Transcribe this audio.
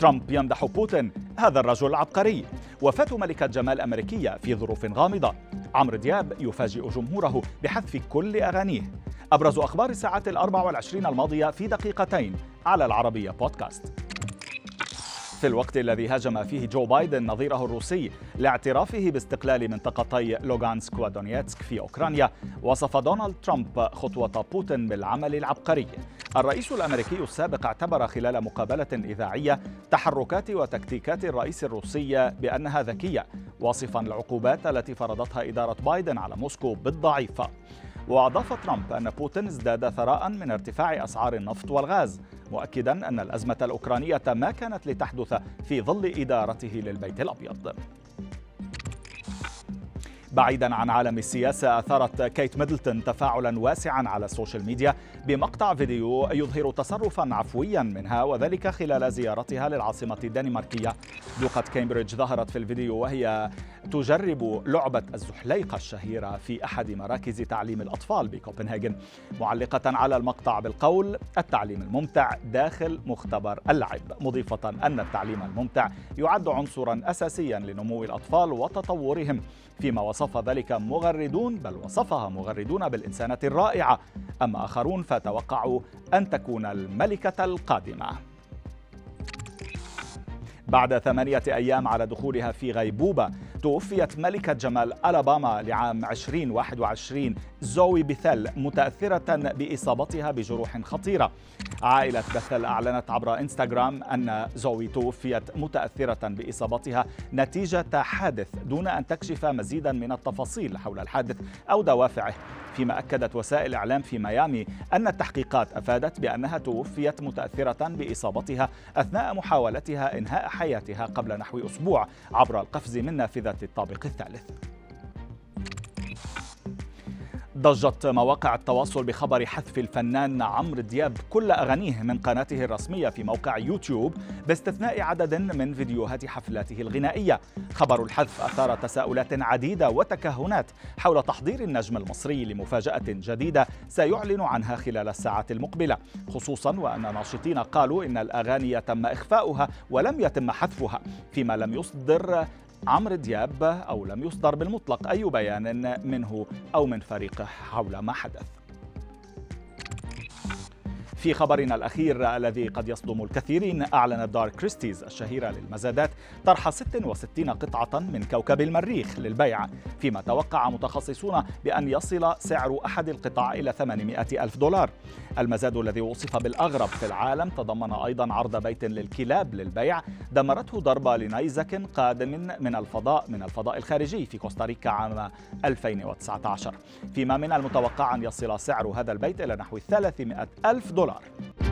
ترامب يمدح بوتين هذا الرجل عبقري. وفاة ملكة جمال أمريكية في ظروف غامضة. عمرو دياب يفاجئ جمهوره بحذف كل أغانيه. أبرز أخبار الساعات الأربع والعشرين الماضية في دقيقتين. على العربية بودكاست. في الوقت الذي هاجم فيه جو بايدن نظيره الروسي لاعترافه باستقلال منطقتي لوغانسك ودونيتسك في أوكرانيا وصف دونالد ترامب خطوة بوتين بالعمل العبقري. الرئيس الأمريكي السابق اعتبر خلال مقابلة إذاعية تحركات وتكتيكات الرئيس الروسي بأنها ذكية واصفا العقوبات التي فرضتها إدارة بايدن على موسكو بالضعيفة وأضاف ترامب أن بوتين ازداد ثراء من ارتفاع أسعار النفط والغاز مؤكدا أن الأزمة الأوكرانية ما كانت لتحدث في ظل إدارته للبيت الأبيض. بعيدا عن عالم السياسة أثارت كيت ميدلتون تفاعلا واسعا على ال social media بمقطع فيديو يظهر تصرفا عفويا منها وذلك خلال زيارتها للعاصمة الدنماركية. دوقة كامبريدج ظهرت في الفيديو وهي تجرب لعبة الزحليقة الشهيرة في أحد مراكز تعليم الأطفال بكوبنهاجن. معلقة على المقطع بالقول التعليم الممتع داخل مختبر اللعب مضيفة أن التعليم الممتع يعد عنصرا أساسيا لنمو الأطفال وتطورهم. فيما وصف ذلك مغردون بل وصفها مغردون بالإنسانة الرائعة. أما آخرون فتوقعوا أن تكون الملكة القادمة. بعد ثمانية أيام على دخولها في غيبوبة توفيت ملكة جمال ألاباما لعام 2021 زوي بيثل متأثرة بإصابتها بجروح خطيرة. عائلة بثل أعلنت عبر إنستغرام أن زوي توفيت متأثرة بإصابتها نتيجة حادث دون أن تكشف مزيدا من التفاصيل حول الحادث أو دوافعه. فيما أكدت وسائل إعلام في ميامي أن التحقيقات أفادت بأنها توفيت متأثرة بإصابتها أثناء محاولتها إنهاء حياتها قبل نحو أسبوع. عبر القفز من نافذة الطابق الثالث. ضجت مواقع التواصل بخبر حذف الفنان عمرو دياب كل أغانيه من قناته الرسمية في موقع يوتيوب باستثناء عدد من فيديوهات حفلاته الغنائية. خبر الحذف أثار تساؤلات عديدة وتكهنات حول تحضير النجم المصري لمفاجأة جديدة سيعلن عنها خلال الساعات المقبلة. خصوصا وأن ناشطين قالوا إن الأغاني تم إخفاؤها ولم يتم حذفها فيما لم يصدر عمرو دياب أو لم يصدر بالمطلق أي بيان منه أو من فريقه حول ما حدث. في خبرنا الأخير الذي قد يصدم الكثيرين أعلنت دار كريستيز الشهيرة للمزادات طرح 66 قطعة من كوكب المريخ للبيع فيما توقع متخصصون بأن يصل سعر أحد القطع إلى 800 ألف دولار. المزاد الذي وصف بالأغرب في العالم تضمن أيضا عرض بيت للكلاب للبيع دمرته ضربة لنيزك قادم من الفضاء من الفضاء الخارجي في كوستاريكا عام 2019 فيما من المتوقع أن يصل سعر هذا البيت إلى نحو 300 ألف دولار. on it.